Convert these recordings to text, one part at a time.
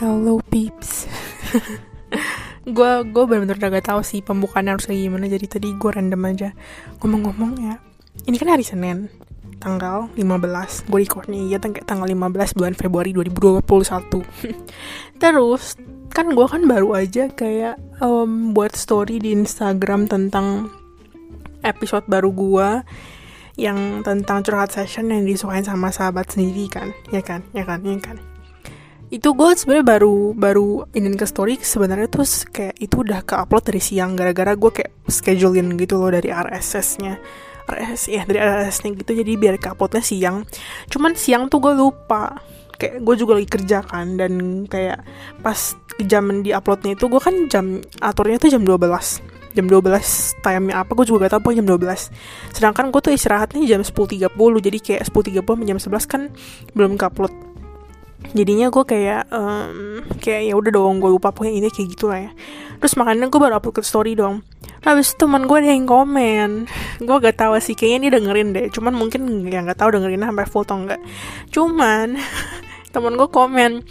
Hello peeps. Gue gue bener-bener gak tau sih pembukaannya harus kayak gimana Jadi tadi gue random aja. Ngomong-ngomong ya Ini kan hari Senin Tanggal 15 Gue recordnya iya kayak tanggal 15 bulan Februari 2021 Terus Kan gue kan baru aja kayak um, Buat story di Instagram tentang Episode baru gue yang tentang curhat session yang disukain sama sahabat sendiri kan. Ya kan? Ya kan? Ya kan itu gue sebenarnya baru baru ingin ke story sebenarnya terus kayak itu udah ke upload dari siang gara-gara gue kayak schedulein gitu loh dari RSS-nya RSS ya dari RSS-nya gitu jadi biar ke uploadnya siang. Cuman siang tuh gue lupa. Kayak gue juga lagi kerja kan dan kayak pas jam di uploadnya itu gue kan jam aturnya tuh jam 12 jam 12 time apa gue juga gak tau pokoknya jam 12 sedangkan gue tuh istirahatnya jam 10.30 jadi kayak 10.30 jam 11 kan belum upload jadinya gue kayak um, kayak ya udah dong gue lupa pokoknya ini kayak gitu lah ya. Terus makanya gue baru upload ke story dong. Habis itu teman gue ada yang komen. Gue gak tahu sih kayaknya dia dengerin deh. Cuman mungkin ya gak tahu dengerin sampai full atau enggak cuman temen gue komen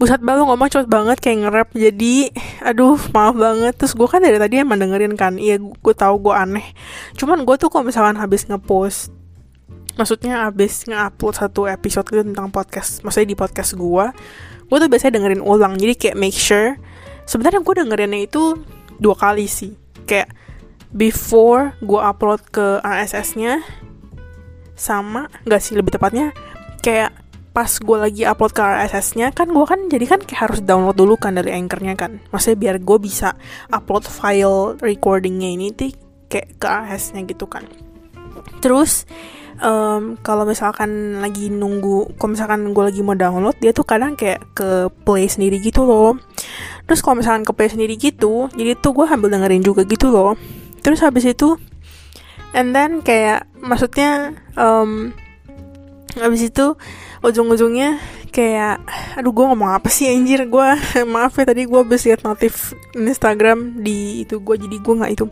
Busat balu ngomong cepet banget kayak nge-rap. Jadi aduh maaf banget. Terus gue kan dari tadi emang dengerin kan. Iya gue tahu gue aneh. Cuman gue tuh kalau misalkan habis ngepost Maksudnya habis nge-upload satu episode gitu tentang podcast Maksudnya di podcast gue Gue tuh biasanya dengerin ulang. Jadi kayak make sure Sebenarnya gue dengerinnya itu dua kali sih. Kayak before gue upload ke RSS-nya Sama Gak sih lebih tepatnya Kayak pas gue lagi upload ke RSS-nya kan gue kan jadi kan kayak harus download dulu kan dari anchornya kan. Maksudnya biar gue bisa upload file recordingnya ini tuh kayak ke RSS-nya gitu kan. Terus um, kalau misalkan lagi nunggu kalau misalkan gue lagi mau download dia tuh kadang kayak ke play sendiri gitu loh. Terus kalau misalkan ke play sendiri gitu jadi tuh gue sambil dengerin juga gitu loh. Terus habis itu and then kayak maksudnya um, habis itu ujung-ujungnya kayak aduh gue ngomong apa sih anjir? Gue maaf ya tadi gue habis liat notif Instagram di itu gue jadi gue nggak itu.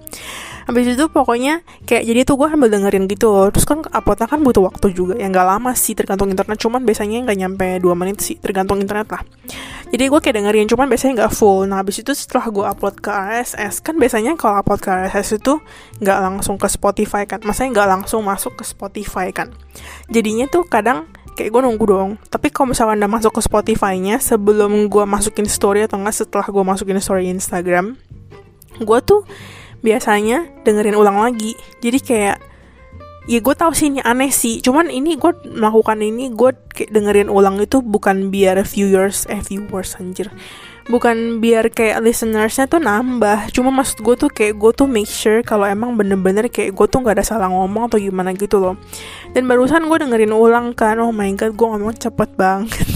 Habis itu pokoknya kayak jadi tuh gue sambil dengerin gitu terus kan uploadnya kan butuh waktu juga. Yang nggak lama sih tergantung internet cuman biasanya nggak nyampe 2 menit sih tergantung internet lah. Jadi gue kayak dengerin cuman biasanya nggak full. Nah habis itu setelah gue upload ke RSS kan biasanya kalau upload ke RSS itu nggak langsung ke Spotify kan? Maksudnya nggak langsung masuk ke Spotify kan? Jadinya tuh kadang kayak gue nunggu dong tapi kalau misalnya anda masuk ke Spotify-nya sebelum gue masukin story atau enggak setelah gue masukin story Instagram gue tuh biasanya dengerin ulang lagi. Jadi kayak ya gue tahu sih ini aneh sih. Cuman ini gue melakukan ini gue dengerin ulang itu bukan biar viewers eh viewers anjir bukan biar kayak listenersnya tuh nambah cuma maksud gue tuh kayak gue tuh make sure kalau emang bener-bener kayak gue tuh nggak ada salah ngomong atau gimana gitu loh. Dan barusan gue dengerin ulang kan oh my god gue ngomong cepet banget.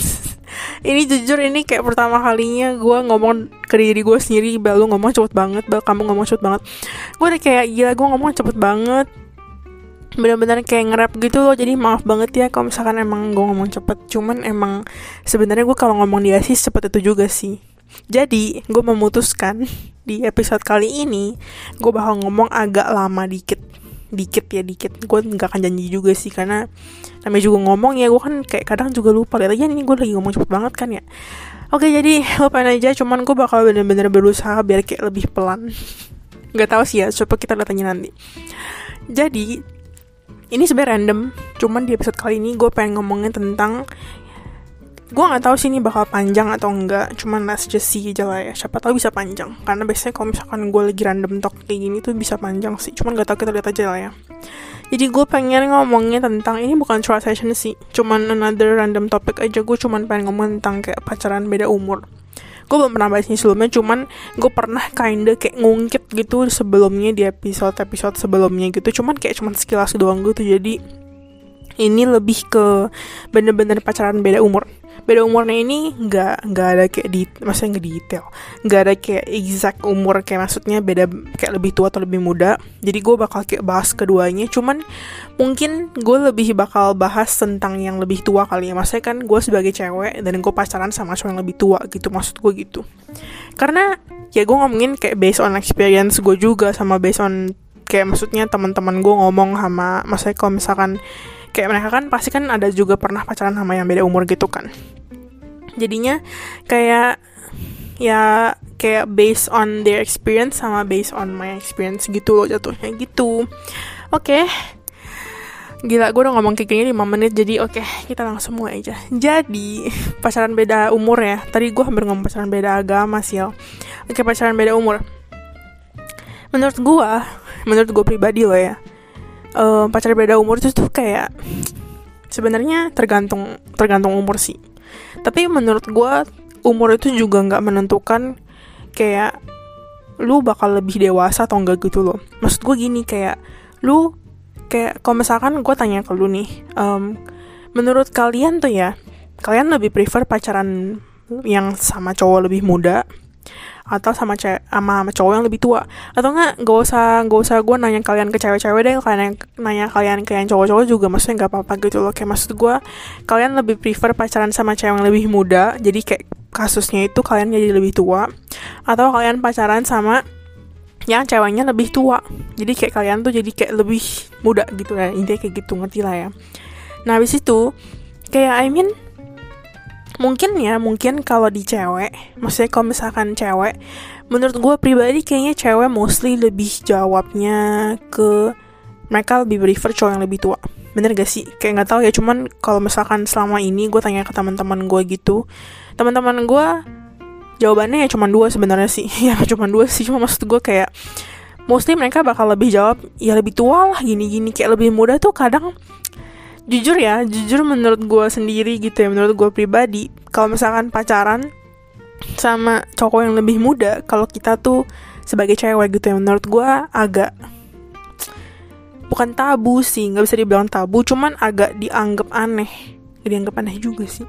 Ini jujur ini kayak pertama kalinya gue ngomong ke diri gue sendiri balu ngomong cepet banget bal kamu ngomong cepet banget. Gue udah kayak gila gue ngomong cepet banget. Benar-benar kayak ngerap gitu loh jadi maaf banget ya kalau misalkan emang gue ngomong cepet. Cuman emang sebenarnya gue kalau ngomong dia sih cepet itu juga sih jadi gue memutuskan di episode kali ini gue bakal ngomong agak lama dikit. Dikit ya dikit. Gue nggak akan janji juga sih karena namanya juga ngomong ya gue kan kayak kadang juga lupa. Lihat aja ini gue lagi ngomong cepet banget kan ya. Oke jadi lupain aja cuman gue bakal bener-bener berusaha biar kayak lebih pelan. Nggak tahu sih ya coba kita aja nanti. Jadi ini sebenarnya random cuman di episode kali ini gue pengen ngomongin tentang gue nggak tahu sih ini bakal panjang atau enggak cuman let's just see aja lah ya. Siapa tahu bisa panjang. Karena biasanya kalau misalkan gue lagi random talk kayak gini tuh bisa panjang sih. Cuman gak tahu kita lihat aja lah ya. Jadi gue pengen ngomongnya tentang ini bukan short session sih. Cuman another random topic aja. Gue cuman pengen ngomong tentang kayak pacaran beda umur. Gue belum pernah bahas ini sebelumnya cuman gue pernah kinda kayak ngungkit gitu sebelumnya di episode episode sebelumnya gitu. Cuman kayak cuman sekilas doang gitu. Jadi ini lebih ke bener-bener pacaran beda umur beda umurnya ini nggak nggak ada kayak di maksudnya nggak detail. Nggak ada kayak exact umur kayak maksudnya beda kayak lebih tua atau lebih muda. Jadi gue bakal kayak bahas keduanya. Cuman mungkin gue lebih bakal bahas tentang yang lebih tua kali ya. Maksudnya kan gue sebagai cewek dan gue pacaran sama cowok yang lebih tua gitu maksud gue gitu. Karena ya gue ngomongin kayak based on experience gue juga sama based on kayak maksudnya teman-teman gue ngomong sama maksudnya kalau misalkan kayak mereka kan pasti kan ada juga pernah pacaran sama yang beda umur gitu kan. Jadinya kayak ya kayak based on their experience sama based on my experience gitu loh jatuhnya gitu. Oke. Okay. Gila, gue udah ngomong kayak gini 5 menit Jadi oke, okay, kita langsung mulai aja. Jadi, pacaran beda umur ya. Tadi gue hampir ngomong pacaran beda agama sih Oke, pacaran beda umur. Menurut gue Menurut gue pribadi loh ya uh, Pacaran beda umur itu tuh kayak sebenarnya tergantung Tergantung umur sih. Tapi menurut gue Umur itu juga nggak menentukan Kayak Lu bakal lebih dewasa atau enggak gitu loh. Maksud gue gini kayak Lu kayak kalau misalkan gue tanya ke lu nih um, menurut kalian tuh ya kalian lebih prefer pacaran yang sama cowok lebih muda atau sama cewek sama, cowok yang lebih tua. Atau enggak gak usah gak usah gue nanya kalian ke cewek-cewek deh kalian nanya kalian ke yang cowok-cowok juga maksudnya nggak apa-apa gitu loh. Kayak maksud gue kalian lebih prefer pacaran sama cewek yang lebih muda jadi kayak kasusnya itu kalian jadi lebih tua atau kalian pacaran sama yang ceweknya lebih tua. Jadi kayak kalian tuh jadi kayak lebih muda gitu ya intinya kayak gitu ngerti lah ya. Nah habis itu kayak I mean mungkin ya mungkin kalau di cewek maksudnya kalau misalkan cewek menurut gue pribadi kayaknya cewek mostly lebih jawabnya ke mereka lebih prefer cowok yang lebih tua. Bener gak sih? Kayak nggak tahu ya cuman kalau misalkan selama ini gue tanya ke teman-teman gue gitu teman-teman gue jawabannya ya cuma dua sebenarnya sih. Ya cuma dua sih cuma maksud gue kayak mostly mereka bakal lebih jawab ya lebih tua lah gini-gini. Kayak lebih muda tuh kadang jujur ya jujur menurut gue sendiri gitu ya menurut gue pribadi kalau misalkan pacaran sama cowok yang lebih muda kalau kita tuh sebagai cewek gitu ya menurut gue agak bukan tabu sih nggak bisa dibilang tabu cuman agak dianggap aneh dianggap aneh juga sih.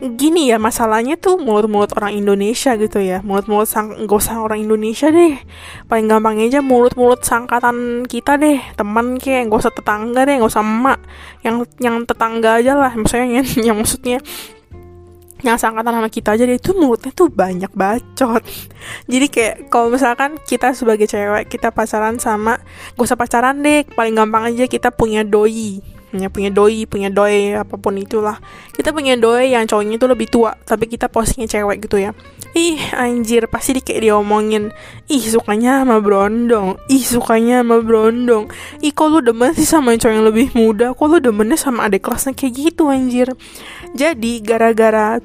Gini ya masalahnya tuh mulut-mulut orang Indonesia gitu ya. Mulut-mulut sang gak usah orang Indonesia deh. Paling gampang aja mulut-mulut sangkatan kita deh. Teman kayak gak usah tetangga deh gak usah emak. Yang yang tetangga aja lah maksudnya yang, yang maksudnya. Yang sangkatan sama kita aja deh itu mulutnya tuh banyak bacot. Jadi kayak kalau misalkan kita sebagai cewek kita pacaran sama gak usah pacaran deh. Paling gampang aja kita punya doi punya punya doi punya doi apa pun itulah. Kita punya doi yang cowoknya itu lebih tua tapi kita postingnya cewek gitu ya. Ih anjir pasti di kayak diomongin ih sukanya sama brondong ih sukanya sama brondong ih kok lu demen sih sama cowok yang lebih muda kok lu demennya sama adik kelasnya? Kayak gitu anjir. Jadi gara-gara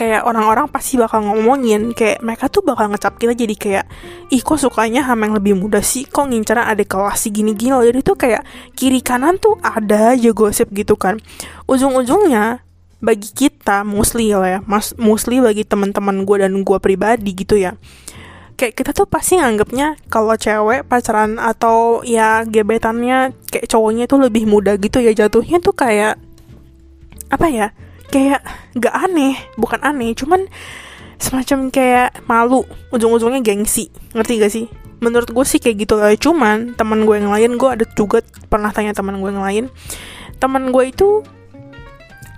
kayak orang-orang pasti bakal ngomongin kayak mereka tuh bakal ngecap kita jadi kayak ih kok sukanya sama yang lebih muda sih? Kok ngincaran ada kelas sih gini-gini loh? Jadi tuh kayak kiri kanan tuh ada aja gosip gitu kan. Ujung-ujungnya bagi kita mostly lah ya mas mostly bagi teman-teman gue dan gue pribadi gitu ya kayak kita tuh pasti nganggapnya kalau cewek pacaran atau ya gebetannya kayak cowoknya tuh lebih muda gitu ya jatuhnya tuh kayak apa ya kayak gak aneh bukan aneh cuman semacam kayak malu ujung-ujungnya gengsi ngerti gak sih? Menurut gue sih kayak gitu lah cuman teman gue yang lain gue ada juga pernah tanya teman gue yang lain. Teman gue itu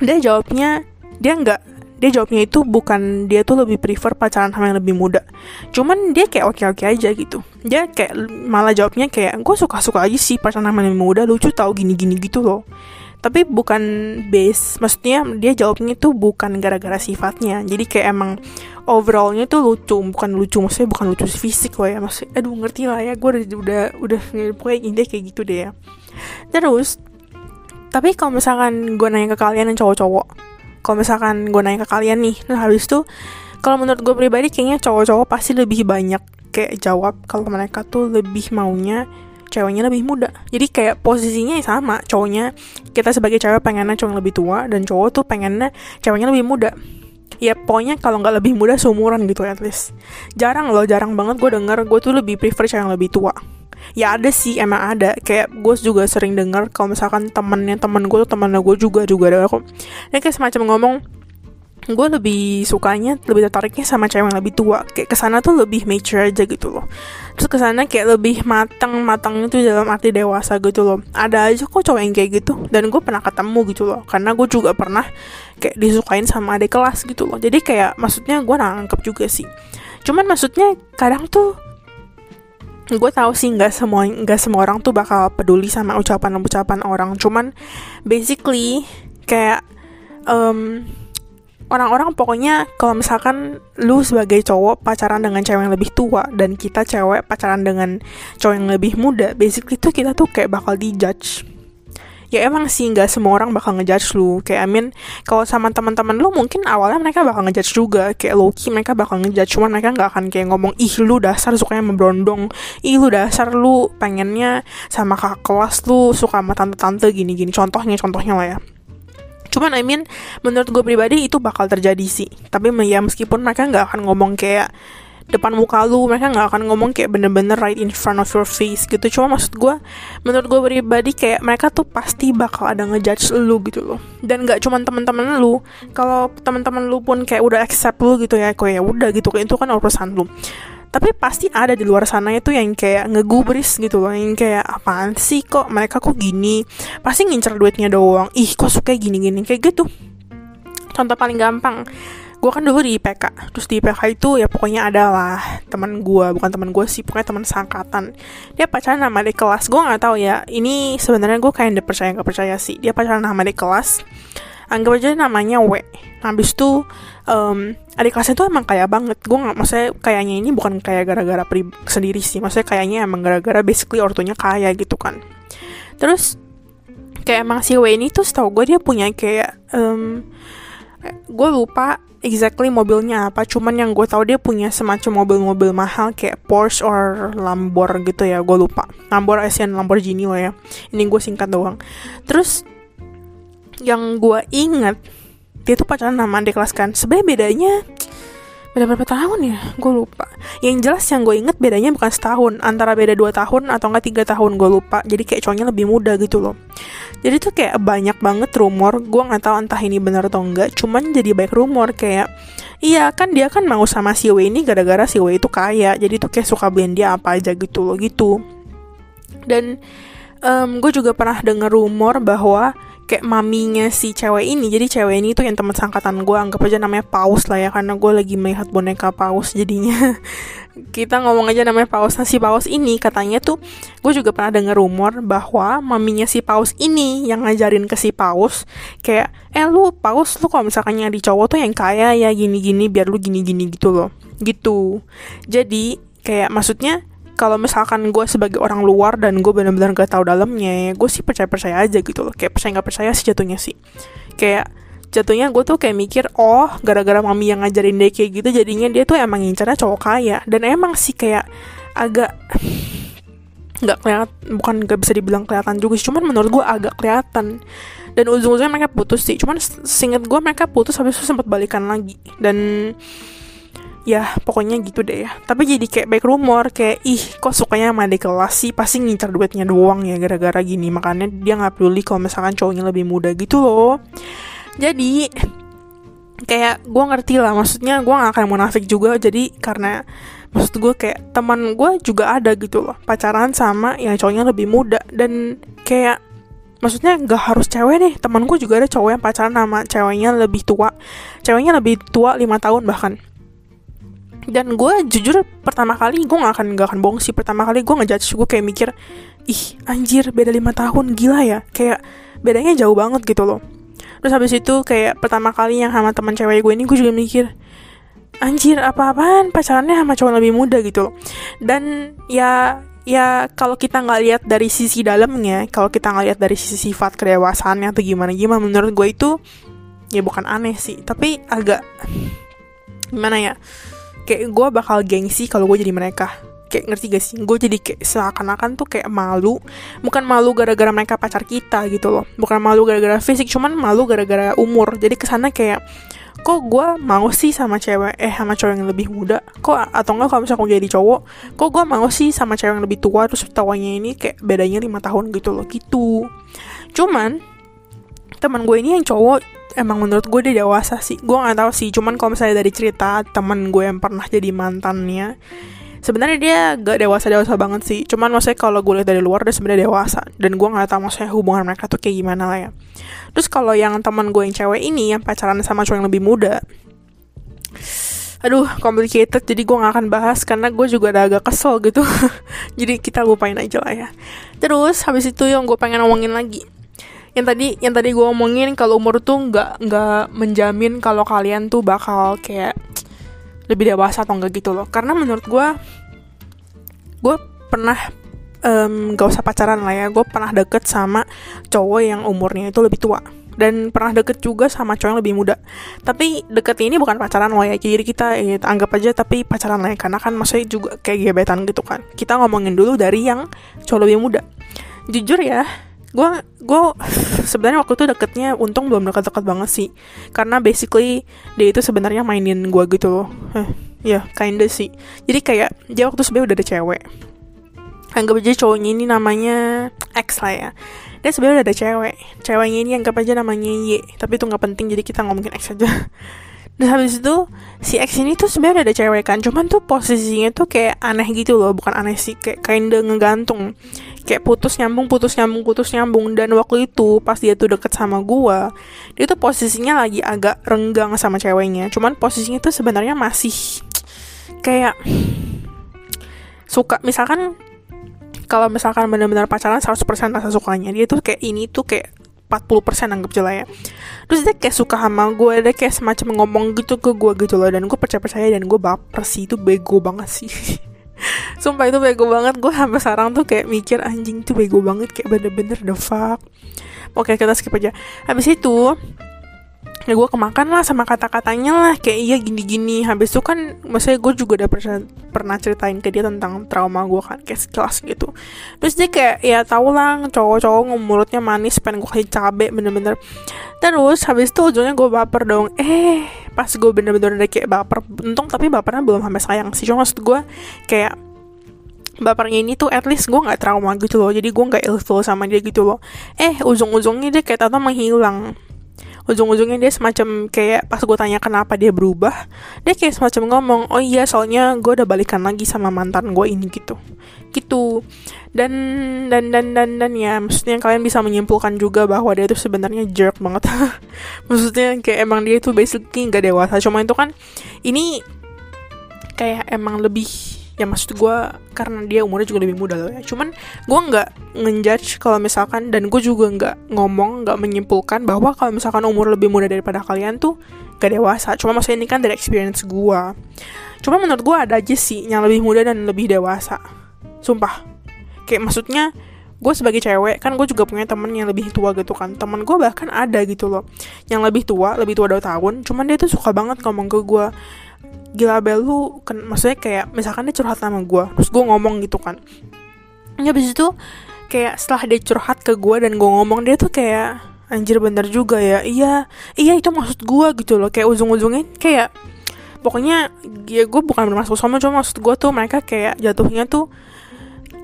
dia jawabnya dia nggak dia jawabnya itu bukan dia tuh lebih prefer pacaran sama yang lebih muda. Cuman dia kayak oke oke aja gitu. Dia kayak malah jawabnya kayak gue suka suka aja sih pacaran sama yang lebih muda lucu tau gini gini gitu loh tapi bukan base maksudnya dia jawabnya tuh bukan gara-gara sifatnya. Jadi kayak emang overallnya tuh lucu bukan lucu maksudnya bukan lucu fisik loh ya. Maksudnya aduh ngerti lah ya gue udah udah udah pokoknya intinya kayak gitu deh ya. Terus tapi kalau misalkan gue nanya ke kalian yang cowok-cowok kalau misalkan gue nanya ke kalian nih nah habis tuh kalau menurut gue pribadi kayaknya cowok-cowok pasti lebih banyak kayak jawab kalau mereka tuh lebih maunya ceweknya lebih muda. Jadi kayak posisinya sama cowoknya kita sebagai cewek pengennya cowok lebih tua dan cowok tuh pengennya ceweknya lebih muda. Ya pokoknya kalau nggak lebih muda seumuran gitu at least. Jarang loh jarang banget gue denger gue tuh lebih prefer cewek yang lebih tua. Ya ada sih emang ada. Kayak gue juga sering denger kalau misalkan temennya temen gue tuh temennya gue juga juga ada kok. Ya kayak semacam ngomong gue lebih sukanya lebih tertariknya sama cewek yang lebih tua. Kayak ke sana tuh lebih mature aja gitu loh. Terus ke sana kayak lebih matang matangnya tuh dalam arti dewasa gitu loh. Ada aja kok cowok yang kayak gitu. Dan gue pernah ketemu gitu loh. Karena gue juga pernah kayak disukain sama adik kelas gitu loh. Jadi kayak maksudnya gue nangkep juga sih. Cuman maksudnya kadang tuh gue tahu sih nggak semua nggak semua orang tuh bakal peduli sama ucapan-ucapan orang. Cuman basically kayak um, orang-orang pokoknya kalau misalkan lu sebagai cowok pacaran dengan cewek yang lebih tua dan kita cewek pacaran dengan cowok yang lebih muda basically tuh kita tuh kayak bakal dijudge. Ya emang sih nggak semua orang bakal ngejudge lu. Kayak I mean kalau sama teman-teman lu mungkin awalnya mereka bakal ngejudge juga. Kayak Loki mereka bakal ngejudge. Cuman mereka nggak akan kayak ngomong ih lu dasar sukanya memberondong ih lu dasar lu pengennya sama kakak kelas lu suka sama tante-tante gini-gini. Contohnya contohnya lah ya cuman I mean menurut gue pribadi itu bakal terjadi sih. Tapi ya meskipun mereka nggak akan ngomong kayak depan muka lu mereka nggak akan ngomong kayak bener-bener right in front of your face gitu. Cuma maksud gue menurut gue pribadi kayak mereka tuh pasti bakal ada ngejudge lu gitu loh. Dan nggak cuma teman-teman lu kalau teman-teman lu pun kayak udah accept lu gitu ya kayak ya udah gitu kayak itu kan urusan lu tapi pasti ada di luar sana itu yang kayak ngegubris gitu loh yang kayak apaan sih kok mereka kok gini? Pasti ngincer duitnya doang. Ih kok suka gini-gini? Kayak gitu. Contoh paling gampang gue kan dulu di IPK terus di IPK itu ya pokoknya adalah teman gue bukan teman gue sih pokoknya teman sangkatan dia pacaran sama di kelas. Gue nggak tahu ya ini sebenarnya gue kayak udah percaya nggak percaya sih. Dia pacaran sama di kelas anggap aja namanya W. Habis itu um, adik kelasnya tuh emang kaya banget. Gue nggak maksudnya kayaknya ini bukan kayak gara-gara sendiri sih. Maksudnya kayaknya emang gara-gara basically ortunya kaya gitu kan. Terus kayak emang si W ini tuh setahu gue dia punya kayak um, gue lupa exactly mobilnya apa. Cuman yang gue tahu dia punya semacam mobil-mobil mahal kayak Porsche or Lambor gitu ya. Gue lupa. Lambor Asian Lamborghini lah ya. Ini gue singkat doang. Terus yang gue inget dia tuh pacaran sama adik kelas kan. Sebenarnya bedanya beda berapa tahun ya? Gue lupa. Yang jelas yang gue inget bedanya bukan setahun. Antara beda dua tahun atau enggak tiga tahun gue lupa. Jadi kayak cowoknya lebih muda gitu loh. Jadi tuh kayak banyak banget rumor. Gue nggak tahu entah ini benar atau enggak. Cuman jadi banyak rumor kayak iya kan dia kan mau sama si W ini gara-gara si W itu kaya. Jadi tuh kayak suka beliin dia apa aja gitu loh gitu. Dan um, gue juga pernah dengar rumor bahwa kayak maminya si cewek ini. Jadi cewek ini tuh yang teman sangkatan gue anggap aja namanya paus lah ya karena gue lagi melihat boneka paus jadinya. Kita ngomong aja namanya paus. Nah si paus ini katanya tuh gue juga pernah dengar rumor bahwa maminya si paus ini yang ngajarin ke si paus kayak eh lu paus lu kalau misalkan nyari cowok tuh yang kaya ya gini-gini biar lu gini-gini gitu loh. Gitu. Jadi kayak maksudnya kalau misalkan gue sebagai orang luar dan gue benar-benar gak tahu dalamnya ya gue sih percaya percaya aja gitu loh. Kayak percaya nggak percaya sih jatuhnya sih. Kayak jatuhnya gue tuh kayak mikir oh gara-gara mami yang ngajarin dia kayak gitu jadinya dia tuh emang ngincarnya cowok kaya. Dan emang sih kayak agak nggak kelihatan bukan gak bisa dibilang kelihatan juga sih cuman menurut gue agak kelihatan. Dan ujung-ujungnya mereka putus sih cuman singkat gue mereka putus habis itu sempat balikan lagi. Dan ya pokoknya gitu deh ya. Tapi jadi kayak baik rumor kayak ih kok sukanya sama adik kelas sih? Pasti ngincar duitnya doang ya gara-gara gini. Makanya dia nggak peduli kalau misalkan cowoknya lebih muda gitu loh. Jadi kayak gue ngerti lah maksudnya gue gak akan munafik juga. Jadi karena maksud gue kayak teman gue juga ada gitu loh pacaran sama yang cowoknya lebih muda. Dan kayak maksudnya gak harus cewek deh. Teman gue juga ada cowok yang pacaran sama ceweknya lebih tua ceweknya lebih tua lima tahun bahkan dan gue jujur pertama kali gue gak akan gak akan bohong sih. Pertama kali gue ngejudge gue kayak mikir ih anjir beda lima tahun gila ya. Kayak bedanya jauh banget gitu loh. Terus habis itu kayak pertama kali yang sama teman cewek gue ini gue juga mikir anjir apa-apaan? Pacarannya sama cowok lebih muda gitu loh. Dan ya ya kalau kita nggak lihat dari sisi dalamnya kalau kita nggak lihat dari sisi sifat kedewasaannya atau gimana gimana menurut gue itu ya bukan aneh sih. Tapi agak gimana ya kayak gue bakal gengsi kalau gue jadi mereka. Kayak ngerti gak sih? Gue jadi kayak seakan-akan tuh kayak malu. Bukan malu gara-gara mereka pacar kita gitu loh. Bukan malu gara-gara fisik cuman malu gara-gara umur. Jadi ke sana kayak kok gue mau sih sama cewek eh sama cowok yang lebih muda? Kok atau enggak kalau misalnya gue jadi cowok kok gue mau sih sama cewek yang lebih tua terus tawanya ini kayak bedanya lima tahun gitu loh. Gitu. Cuman teman gue ini yang cowok emang menurut gue dia dewasa sih. Gue nggak tahu sih cuman kalau misalnya dari cerita temen gue yang pernah jadi mantannya sebenarnya dia gak dewasa dewasa banget sih. Cuman maksudnya kalau gue lihat dari luar dia sebenarnya dewasa. Dan gue nggak tahu maksudnya hubungan mereka tuh kayak gimana lah ya. Terus kalau yang teman gue yang cewek ini yang pacaran sama cowok yang lebih muda aduh complicated. Jadi gue gak akan bahas karena gue juga ada agak kesel gitu. Jadi kita lupain aja lah ya. Terus habis itu yang gue pengen ngomongin lagi yang tadi yang tadi gue omongin kalau umur tuh nggak nggak menjamin kalau kalian tuh bakal kayak lebih dewasa atau enggak gitu loh. Karena menurut gue gue pernah um, gak usah pacaran lah ya. Gue pernah deket sama cowok yang umurnya itu lebih tua. Dan pernah deket juga sama cowok yang lebih muda. Tapi deket ini bukan pacaran loh ya jadi kita ya, anggap aja tapi pacaran lah ya. Karena kan maksudnya juga kayak gebetan gitu kan. Kita ngomongin dulu dari yang cowok lebih muda. Jujur ya gue gue sebenarnya waktu itu deketnya untung belum dekat-dekat banget sih. Karena basically dia itu sebenarnya mainin gue gitu loh. Eh, ya yeah, kinda sih. Jadi kayak dia waktu sebenarnya udah ada cewek. Anggap aja cowoknya ini namanya X lah ya. Dia sebenarnya udah ada cewek. Ceweknya ini anggap aja namanya Y. Tapi itu nggak penting jadi kita ngomongin X aja dan habis itu si X ini tuh sebenarnya ada cewek kan cuman tuh posisinya tuh kayak aneh gitu loh bukan aneh sih kayak kinda ngegantung. Kayak putus nyambung putus nyambung putus nyambung. Dan waktu itu pas dia tuh deket sama gua dia tuh posisinya lagi agak renggang sama ceweknya. Cuman posisinya tuh sebenarnya masih kayak suka misalkan kalau misalkan benar-benar pacaran 100% rasa sukanya dia tuh kayak ini tuh kayak 40% anggap lah ya. Terus dia kayak suka sama gue dia kayak semacam ngomong gitu ke gue gitu loh. Dan gue percaya-percaya dan gue baper sih itu bego banget sih. Sumpah itu bego banget. Gue sampai sekarang tuh kayak mikir Anjing tuh bego banget. Kayak bener-bener the fuck. Oke kita skip aja. Habis itu ya gue kemakan lah sama kata-katanya lah. Kayak iya gini-gini. Habis itu kan maksudnya gue juga udah pernah pernah ceritain ke dia tentang trauma gue kan kayak sekelas gitu. Terus dia kayak ya tau lah cowok-cowok mulutnya manis pengen gue kasih cabe bener-bener. Terus habis itu ujungnya gue baper dong. Eh pas gue bener-bener udah kayak baper untung tapi bapernya belum sampai sayang sih. Cuma maksud gue kayak bapernya ini tuh at least gue nggak trauma gitu loh. Jadi gue nggak ilfil sama dia gitu loh. Eh ujung-ujungnya dia kayak tata menghilang ujung-ujungnya dia semacam kayak pas gue tanya kenapa dia berubah dia kayak semacam ngomong oh iya soalnya gue udah balikan lagi sama mantan gue ini gitu. Gitu. Dan dan dan dan dan ya maksudnya kalian bisa menyimpulkan juga bahwa dia tuh sebenarnya jerk banget. Maksudnya kayak emang dia tuh basically nggak dewasa cuma itu kan ini kayak emang lebih ya maksud gue karena dia umurnya juga lebih muda loh ya. Cuman gue nggak ngejudge kalau misalkan dan gue juga nggak ngomong nggak menyimpulkan bahwa kalau misalkan umur lebih muda daripada kalian tuh gak dewasa. Cuma maksudnya ini kan dari experience gue cuma menurut gue ada aja sih yang lebih muda dan lebih dewasa. Sumpah. Kayak maksudnya gue sebagai cewek kan gue juga punya temen yang lebih tua gitu kan. Temen gue bahkan ada gitu loh. Yang lebih tua lebih tua dua tahun. Cuman dia tuh suka banget ngomong ke gue gila Bel lu kan maksudnya kayak misalkan dia curhat sama gue terus gue ngomong gitu kan. Ya habis itu kayak setelah dia curhat ke gue dan gue ngomong dia tuh kayak anjir bener juga ya. Iya iya itu maksud gue gitu loh. Kayak ujung-ujungnya kayak pokoknya ya gue bukan bermaksud sama cuma maksud gue tuh mereka kayak jatuhnya tuh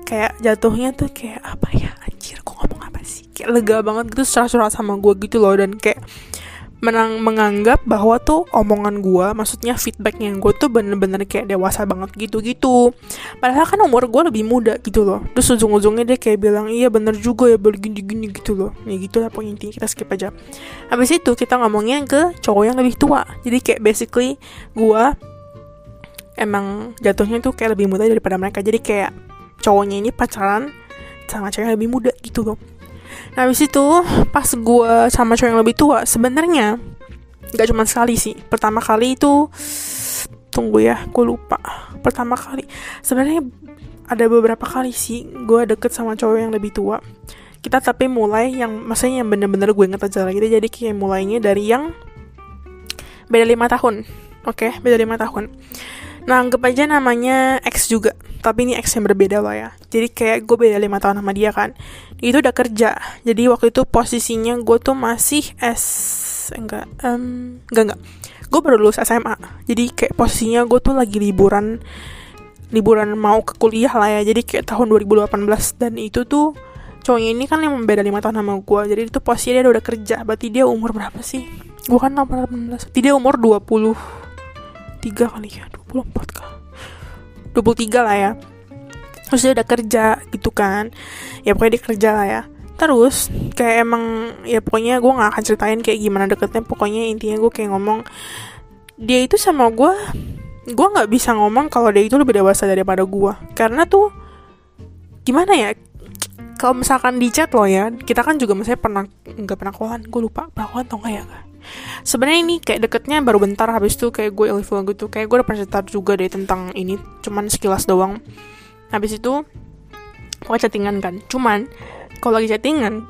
kayak jatuhnya tuh kayak apa ya anjir gue ngomong apa sih? Kayak lega banget gitu secara curhat sama gue gitu loh. Dan kayak menang menganggap bahwa tuh omongan gue maksudnya feedbacknya gue tuh bener-bener kayak dewasa banget gitu-gitu. Padahal kan umur gue lebih muda gitu loh. Terus ujung-ujungnya dia kayak bilang iya bener juga ya begini-gini gitu loh. Ya gitu lah pokoknya intinya kita skip aja. Habis itu kita ngomongnya ke cowok yang lebih tua. Jadi kayak basically gue emang jatuhnya tuh kayak lebih muda daripada mereka. Jadi kayak cowoknya ini pacaran sama cewek yang lebih muda gitu loh habis itu pas gue sama cowok yang lebih tua sebenarnya nggak cuma sekali sih. Pertama kali itu tunggu ya, gue lupa. Pertama kali sebenarnya ada beberapa kali sih gue deket sama cowok yang lebih tua. Kita tapi mulai yang maksudnya yang bener-bener gue inget aja lagi. Jadi kayak mulainya dari yang beda lima tahun. Oke, okay, beda lima tahun. Nah, anggap aja namanya X juga. Tapi ini X yang berbeda lah ya. Jadi kayak gue beda lima tahun sama dia kan. Itu udah kerja. Jadi waktu itu posisinya gue tuh masih S... Enggak, um, enggak, enggak. Gue baru lulus SMA. Jadi kayak posisinya gue tuh lagi liburan liburan mau ke kuliah lah ya jadi kayak tahun 2018 dan itu tuh cowoknya ini kan yang beda lima tahun sama gue jadi itu posisinya dia udah kerja berarti dia umur berapa sih gue kan 18 dia umur 20 tiga kali ya 24 kah? 23 lah ya. Terus dia udah kerja gitu kan. Ya pokoknya dia kerja lah ya. Terus kayak emang ya pokoknya gue nggak akan ceritain kayak gimana deketnya. Pokoknya intinya gue kayak ngomong dia itu sama gue gue nggak bisa ngomong kalau dia itu lebih dewasa daripada gue karena tuh gimana ya? Kalau misalkan di chat lo ya kita kan juga misalnya pernah nggak pernah kawan gue lupa pernah kawan atau enggak ya sebenarnya ini kayak deketnya baru bentar habis itu kayak gue ilfil gitu kayak gue udah pernah cerita juga deh tentang ini cuman sekilas doang. Habis itu pokoknya chattingan kan cuman kalau lagi chattingan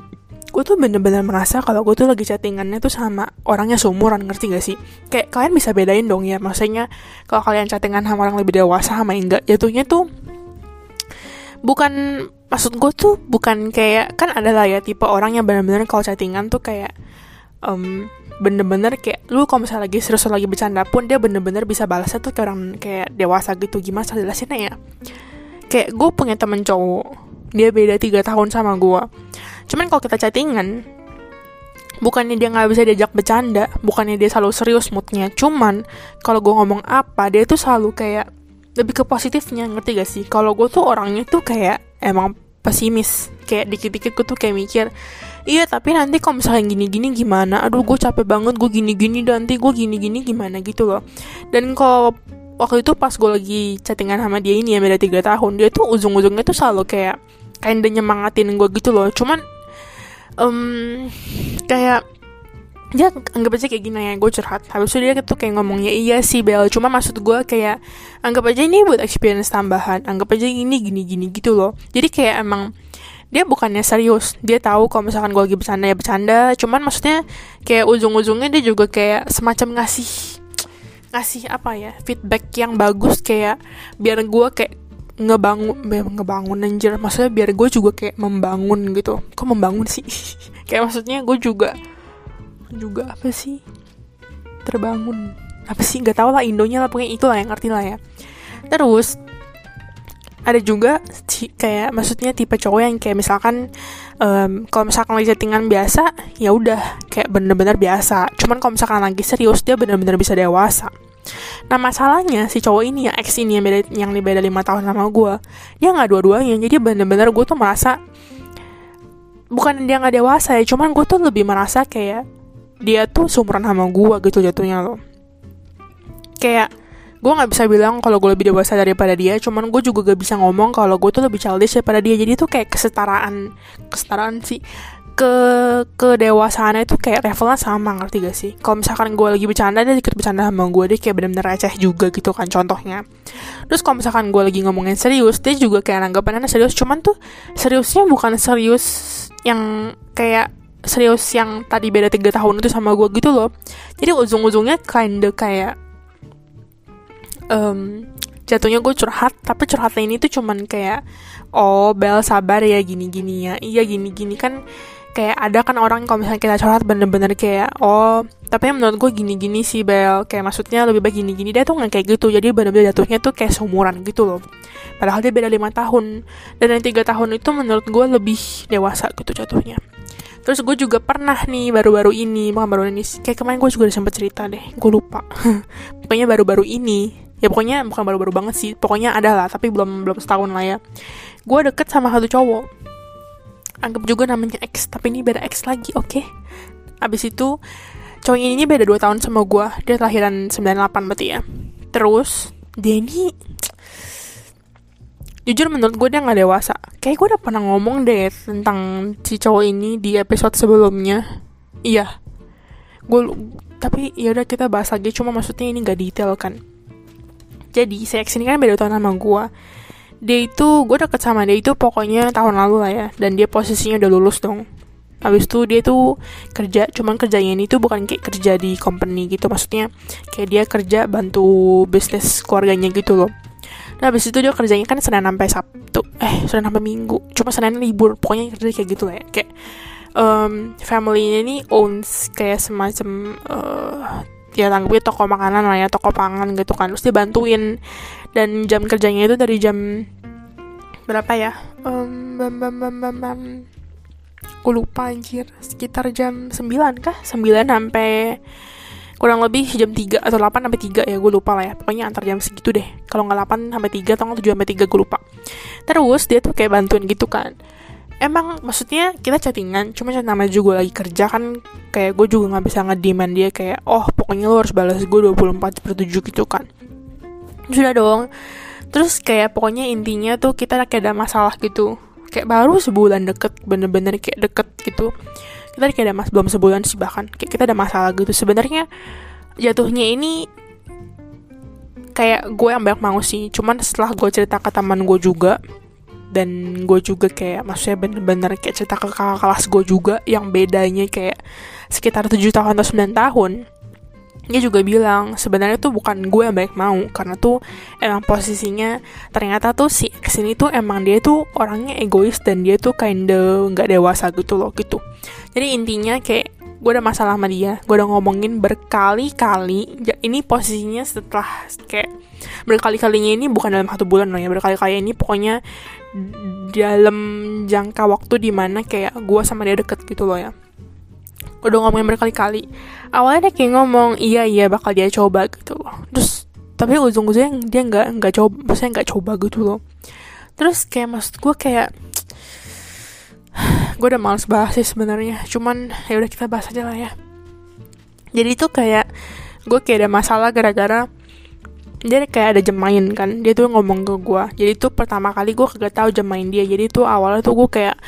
gue tuh bener-bener merasa kalau gue tuh lagi chattingannya tuh sama orangnya seumuran ngerti gak sih? Kayak kalian bisa bedain dong ya maksudnya kalau kalian chattingan sama orang lebih dewasa sama enggak jatuhnya tuh bukan maksud gue tuh bukan kayak kan ada lah ya tipe orang yang benar-benar kalau chattingan tuh kayak um, bener-bener kayak lu kalau misalnya lagi serius lagi bercanda pun dia bener-bener bisa balasnya tuh kayak orang kayak dewasa gitu. Gimana cara jelasinnya ya? Kayak gue punya temen cowok dia beda tiga tahun sama gue. Cuman kalau kita chattingan bukannya dia nggak bisa diajak bercanda bukannya dia selalu serius moodnya. Cuman kalau gue ngomong apa dia tuh selalu kayak lebih ke positifnya ngerti gak sih? Kalau gue tuh orangnya tuh kayak emang pesimis. Kayak dikit-dikit gue tuh kayak mikir iya tapi nanti kalau misalnya gini-gini gimana? Aduh gue capek banget gue gini-gini nanti gue gini-gini gimana gitu loh. Dan kalau waktu itu pas gue lagi chattingan sama dia ini ya beda tiga tahun dia tuh ujung-ujungnya tuh selalu kayak kayak nyemangatin gue gitu loh. Cuman um, kayak dia anggap aja kayak gini ya gue curhat. Habis itu dia tuh kayak ngomongnya iya sih Bel. Cuma maksud gue kayak anggap aja ini buat experience tambahan anggap aja ini gini gini gitu loh. Jadi kayak emang dia bukannya serius. Dia tahu kalau misalkan gue lagi bercanda ya bercanda. Cuman maksudnya kayak ujung-ujungnya dia juga kayak semacam ngasih ngasih apa ya feedback yang bagus. Kayak biar gue kayak ngebangun ngebangun anjir. Maksudnya biar gue juga kayak membangun gitu. Kok membangun sih? Kayak maksudnya gue juga juga apa sih? Terbangun. Apa sih? Nggak tahu lah Indonya lah. Pokoknya itulah yang ngerti lah ya. Terus ada juga kayak maksudnya tipe cowok yang kayak misalkan um, kalau misalkan lagi chattingan biasa ya udah kayak bener-bener biasa. Cuman kalau misalkan lagi serius dia bener-bener bisa dewasa. Nah masalahnya si cowok ini yang ex ini yang beda yang beda lima tahun sama gue dia nggak dua-duanya. Jadi bener-bener gue tuh merasa bukan dia nggak dewasa ya cuman gue tuh lebih merasa kayak dia tuh seumuran sama gue gitu jatuhnya loh. Kayak gue nggak bisa bilang kalau gue lebih dewasa daripada dia cuman gue juga gak bisa ngomong kalau gue tuh lebih childish daripada dia. Jadi tuh kayak kesetaraan kesetaraan sih. Ke kedewasaannya itu kayak levelnya sama ngerti gak sih? Kalau misalkan gue lagi bercanda dia ikut bercanda sama gue dia kayak bener-bener receh juga gitu kan contohnya. Terus kalau misalkan gue lagi ngomongin serius dia juga kayak nanggapannya serius. Cuman tuh seriusnya bukan serius yang kayak serius yang tadi beda tiga tahun itu sama gue gitu loh. Jadi ujung-ujungnya kinda kayak um, jatuhnya gue curhat tapi curhatnya ini tuh cuman kayak oh Bel sabar ya gini-gini ya. Iya gini-gini kan kayak ada kan orang kalau misalnya kita curhat bener-bener kayak oh tapi menurut gue gini-gini sih Bel. Kayak maksudnya lebih baik gini-gini dia tuh nggak kayak gitu. Jadi bener-bener jatuhnya tuh kayak seumuran gitu loh. Padahal dia beda lima tahun. Dan yang tiga tahun itu menurut gue lebih dewasa gitu jatuhnya. Terus gue juga pernah nih baru-baru ini bukan baru ini kayak kemarin gue juga udah sempet cerita deh gue lupa. Pokoknya baru-baru ini ya pokoknya bukan baru-baru banget sih. Pokoknya ada lah tapi belum belum setahun lah ya. Gue deket sama satu cowok. Anggap juga namanya X tapi ini beda X lagi oke? Okay? abis itu cowok ini beda 2 tahun sama gue dia lahiran 98 berarti ya. Terus dia ini jujur menurut gue dia nggak dewasa. Kayak gue udah pernah ngomong deh tentang si cowok ini di episode sebelumnya. Iya. Gue tapi ya udah kita bahas lagi cuma maksudnya ini gak detail kan jadi X ini kan beda tahun sama gue dia itu gue deket sama dia itu pokoknya tahun lalu lah ya. Dan dia posisinya udah lulus dong. Habis itu dia tuh kerja, cuman kerjanya ini tuh bukan kayak kerja di company gitu. Maksudnya kayak dia kerja bantu bisnis keluarganya gitu loh. Nah habis itu dia kerjanya kan Senin sampai Sabtu. Eh Senin sampai Minggu. Cuma Senin libur. Pokoknya kerja kayak gitu lah ya. Kayak um, Family ini owns Kayak semacam uh, Ya tanggapnya toko makanan lah ya Toko pangan gitu kan. Terus dia bantuin Dan jam kerjanya itu dari jam Berapa ya? Um, bam, bam, bam, bam, bam. Gue lupa anjir. Sekitar jam 9 kah? 9 sampai kurang lebih jam 3 atau 8 sampai 3 ya gue lupa lah ya. Pokoknya antar jam segitu deh. Kalau nggak 8 sampai 3 atau 7 sampai 3 gue lupa. Terus dia tuh kayak bantuin gitu kan emang maksudnya kita chattingan cuma chat nama juga lagi kerja kan kayak gue juga nggak bisa ngediman dia kayak oh pokoknya lo harus balas gue 24 per 7 gitu kan. Sudah dong. Terus kayak pokoknya intinya tuh kita kayak ada masalah gitu. Kayak baru sebulan deket bener-bener kayak deket gitu. Kita kayak ada mas belum sebulan sih bahkan kayak kita ada masalah gitu. Sebenarnya jatuhnya ini kayak gue yang banyak mau sih. Cuman setelah gue cerita ke teman gue juga dan gue juga kayak maksudnya bener-bener kayak cerita ke kakak kelas gue juga yang bedanya kayak sekitar 7 tahun atau 9 tahun. Dia juga bilang sebenarnya tuh bukan gue yang baik mau karena tuh emang posisinya ternyata tuh si X ini tuh emang dia tuh orangnya egois dan dia tuh kinda nggak dewasa gitu loh gitu. Jadi intinya kayak gue ada masalah sama dia. Gue udah ngomongin berkali-kali ini posisinya setelah kayak berkali-kalinya ini bukan dalam satu bulan loh ya berkali-kali ini pokoknya dalam jangka waktu di mana kayak gue sama dia deket gitu loh ya. Udah ngomongin berkali-kali. Awalnya dia kayak ngomong iya iya bakal dia coba gitu loh. Terus tapi ujung-ujungnya dia nggak nggak coba maksudnya nggak coba gitu loh. Terus kayak maksud gue kayak gue udah males bahas sih sebenarnya. Cuman ya udah kita bahas aja lah ya. Jadi itu kayak gue kayak ada masalah gara-gara dia kayak ada jam main kan dia tuh ngomong ke gue jadi tuh pertama kali gue kagak tahu jam main dia. Jadi tuh awalnya tuh gue kayak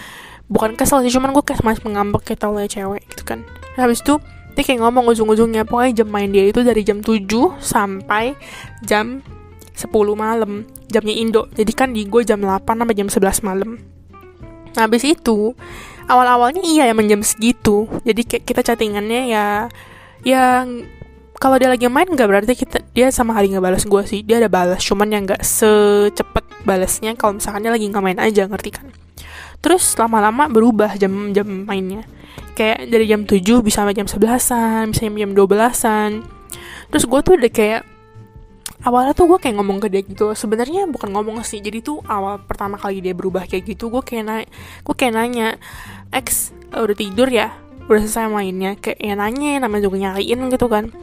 bukan kesel sih cuman gue kayak masih mengambek kayak tau lah cewek gitu kan. Nah, habis itu dia kayak ngomong ujung-ujungnya pokoknya jam main dia itu dari jam 7 sampai jam 10 malam jamnya Indo. Jadi kan di gue jam 8 sampai jam 11 malam. Nah habis itu awal-awalnya iya emang jam segitu. Jadi kayak kita chattingannya ya ya kalau dia lagi main nggak berarti kita dia sama hari nggak balas gue sih. Dia ada balas cuman yang nggak secepet balasnya kalau misalkan dia lagi nggak main aja ngerti kan? Terus lama-lama berubah jam-jam mainnya. Kayak dari jam 7 bisa sampai jam 11an bisa jam 12an terus gue tuh udah kayak awalnya tuh gue kayak ngomong ke dia gitu. Sebenarnya bukan ngomong sih jadi tuh awal pertama kali dia berubah kayak gitu gue kayak nanya gue kayak nanya X udah tidur ya udah selesai mainnya kayak ya nanya namanya juga nyariin gitu kan.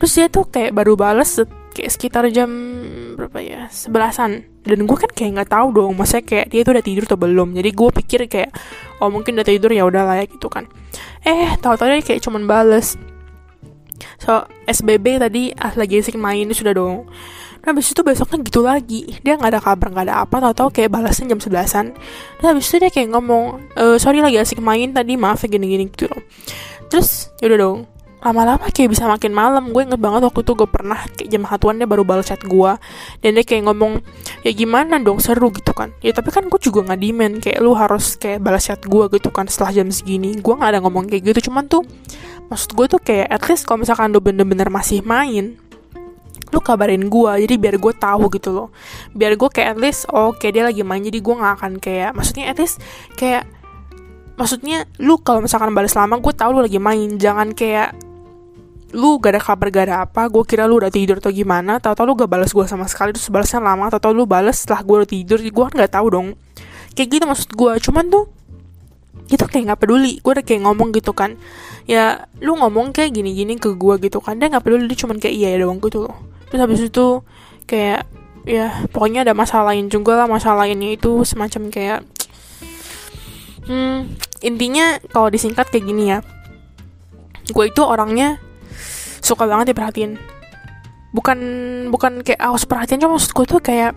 Terus dia tuh kayak baru bales kayak sekitar jam berapa ya sebelasan. Dan gue kan kayak nggak tahu dong maksudnya kayak dia tuh udah tidur atau belum. Jadi gue pikir kayak oh mungkin udah tidur ya udah lah ya gitu kan. Eh tahu-tahu dia kayak cuman bales so SBB tadi ah lagi asik main sudah dong. Nah habis itu besoknya gitu lagi. Dia nggak ada kabar nggak ada apa Tahu-tahu kayak balasnya jam sebelasan. Dan habis itu dia kayak ngomong e, Sorry lagi asik main tadi maaf ya gini-gini gitu. Loh Terus yaudah dong. Lama-lama kayak bisa makin malam. Gue inget banget waktu itu gue pernah kayak jam satuan dia baru balas chat gue. Dan dia kayak ngomong ya gimana dong seru gitu kan. Ya tapi kan gue juga nggak demand. Kayak lu harus kayak balas chat gue gitu kan setelah jam segini. Gue nggak ada ngomong kayak gitu. Cuman tuh maksud gue tuh kayak at least kalau misalkan lu bener-bener masih main lu kabarin gue jadi biar gue tahu gitu loh. Biar gue kayak at least oh kayak dia lagi main jadi gue nggak akan kayak maksudnya at least kayak maksudnya lu kalau misalkan balas lama gue tahu lu lagi main. Jangan kayak lu gak ada kabar gak ada apa gue kira lu udah tidur atau gimana tau tau lu gak balas gue sama sekali terus balasnya lama tau tau lu balas setelah gue udah tidur gue kan gak tahu dong. Kayak gitu maksud gue cuman tuh itu kayak nggak peduli. Gue udah kayak ngomong gitu kan ya lu ngomong kayak gini-gini ke gue gitu kan dia nggak peduli dia cuman kayak iya ya doang gitu loh. Terus habis itu kayak ya pokoknya ada masalah lain juga lah masalah lainnya itu semacam kayak hmm, intinya kalau disingkat kayak gini ya gue itu orangnya suka banget diperhatiin. Bukan bukan kayak awas perhatian cuma maksud gue tuh kayak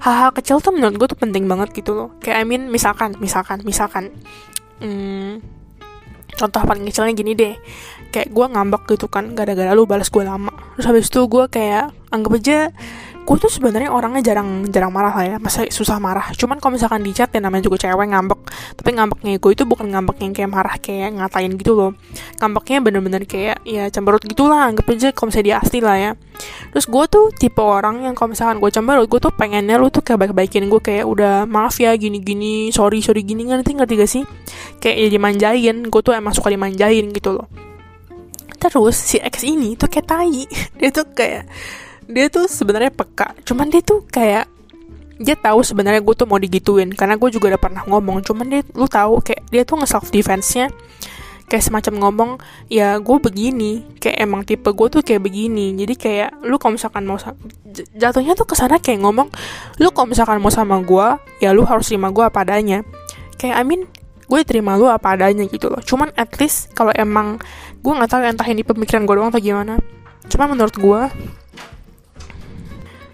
hal-hal kecil tuh menurut gue tuh penting banget gitu loh. Kayak I mean misalkan misalkan misalkan hmm, contoh paling kecilnya gini deh. Kayak gue ngambek gitu kan gara-gara lu balas gue lama. Terus habis itu gue kayak anggap aja gue tuh sebenarnya orangnya jarang jarang marah lah ya. Masa susah marah. Cuman kalau misalkan di chat ya namanya juga cewek ngambek. Tapi ngambeknya gue itu bukan ngambek yang kayak marah kayak ngatain gitu loh. Ngambeknya bener-bener kayak ya cemberut gitulah anggap aja kalau misalnya dia asli lah ya. Terus gue tuh tipe orang yang kalau misalkan gue cemberut gue tuh pengennya lu tuh kayak baik-baikin gue kayak udah maaf ya gini-gini sorry sorry gini. Ngerti ngerti gak sih? Kayak ya dimanjain. Gue tuh emang suka dimanjain gitu loh. Terus si X ini tuh kayak tai. Dia tuh kayak dia tuh sebenarnya peka. Cuman dia tuh kayak dia tahu sebenarnya gue tuh mau digituin. Karena gue juga udah pernah ngomong. Cuman dia lu tahu kayak dia tuh nge self defense nya kayak semacam ngomong ya gue begini. Kayak emang tipe gue tuh kayak begini. Jadi kayak lu kalau misalkan mau jatuhnya tuh ke sana kayak ngomong lu kalau misalkan mau sama gue ya lu harus terima gue apa adanya. Kayak I mean gue terima lu apa adanya gitu loh. Cuman at least kalau emang gue nggak tahu entah ini pemikiran gue doang atau gimana. Cuman menurut gue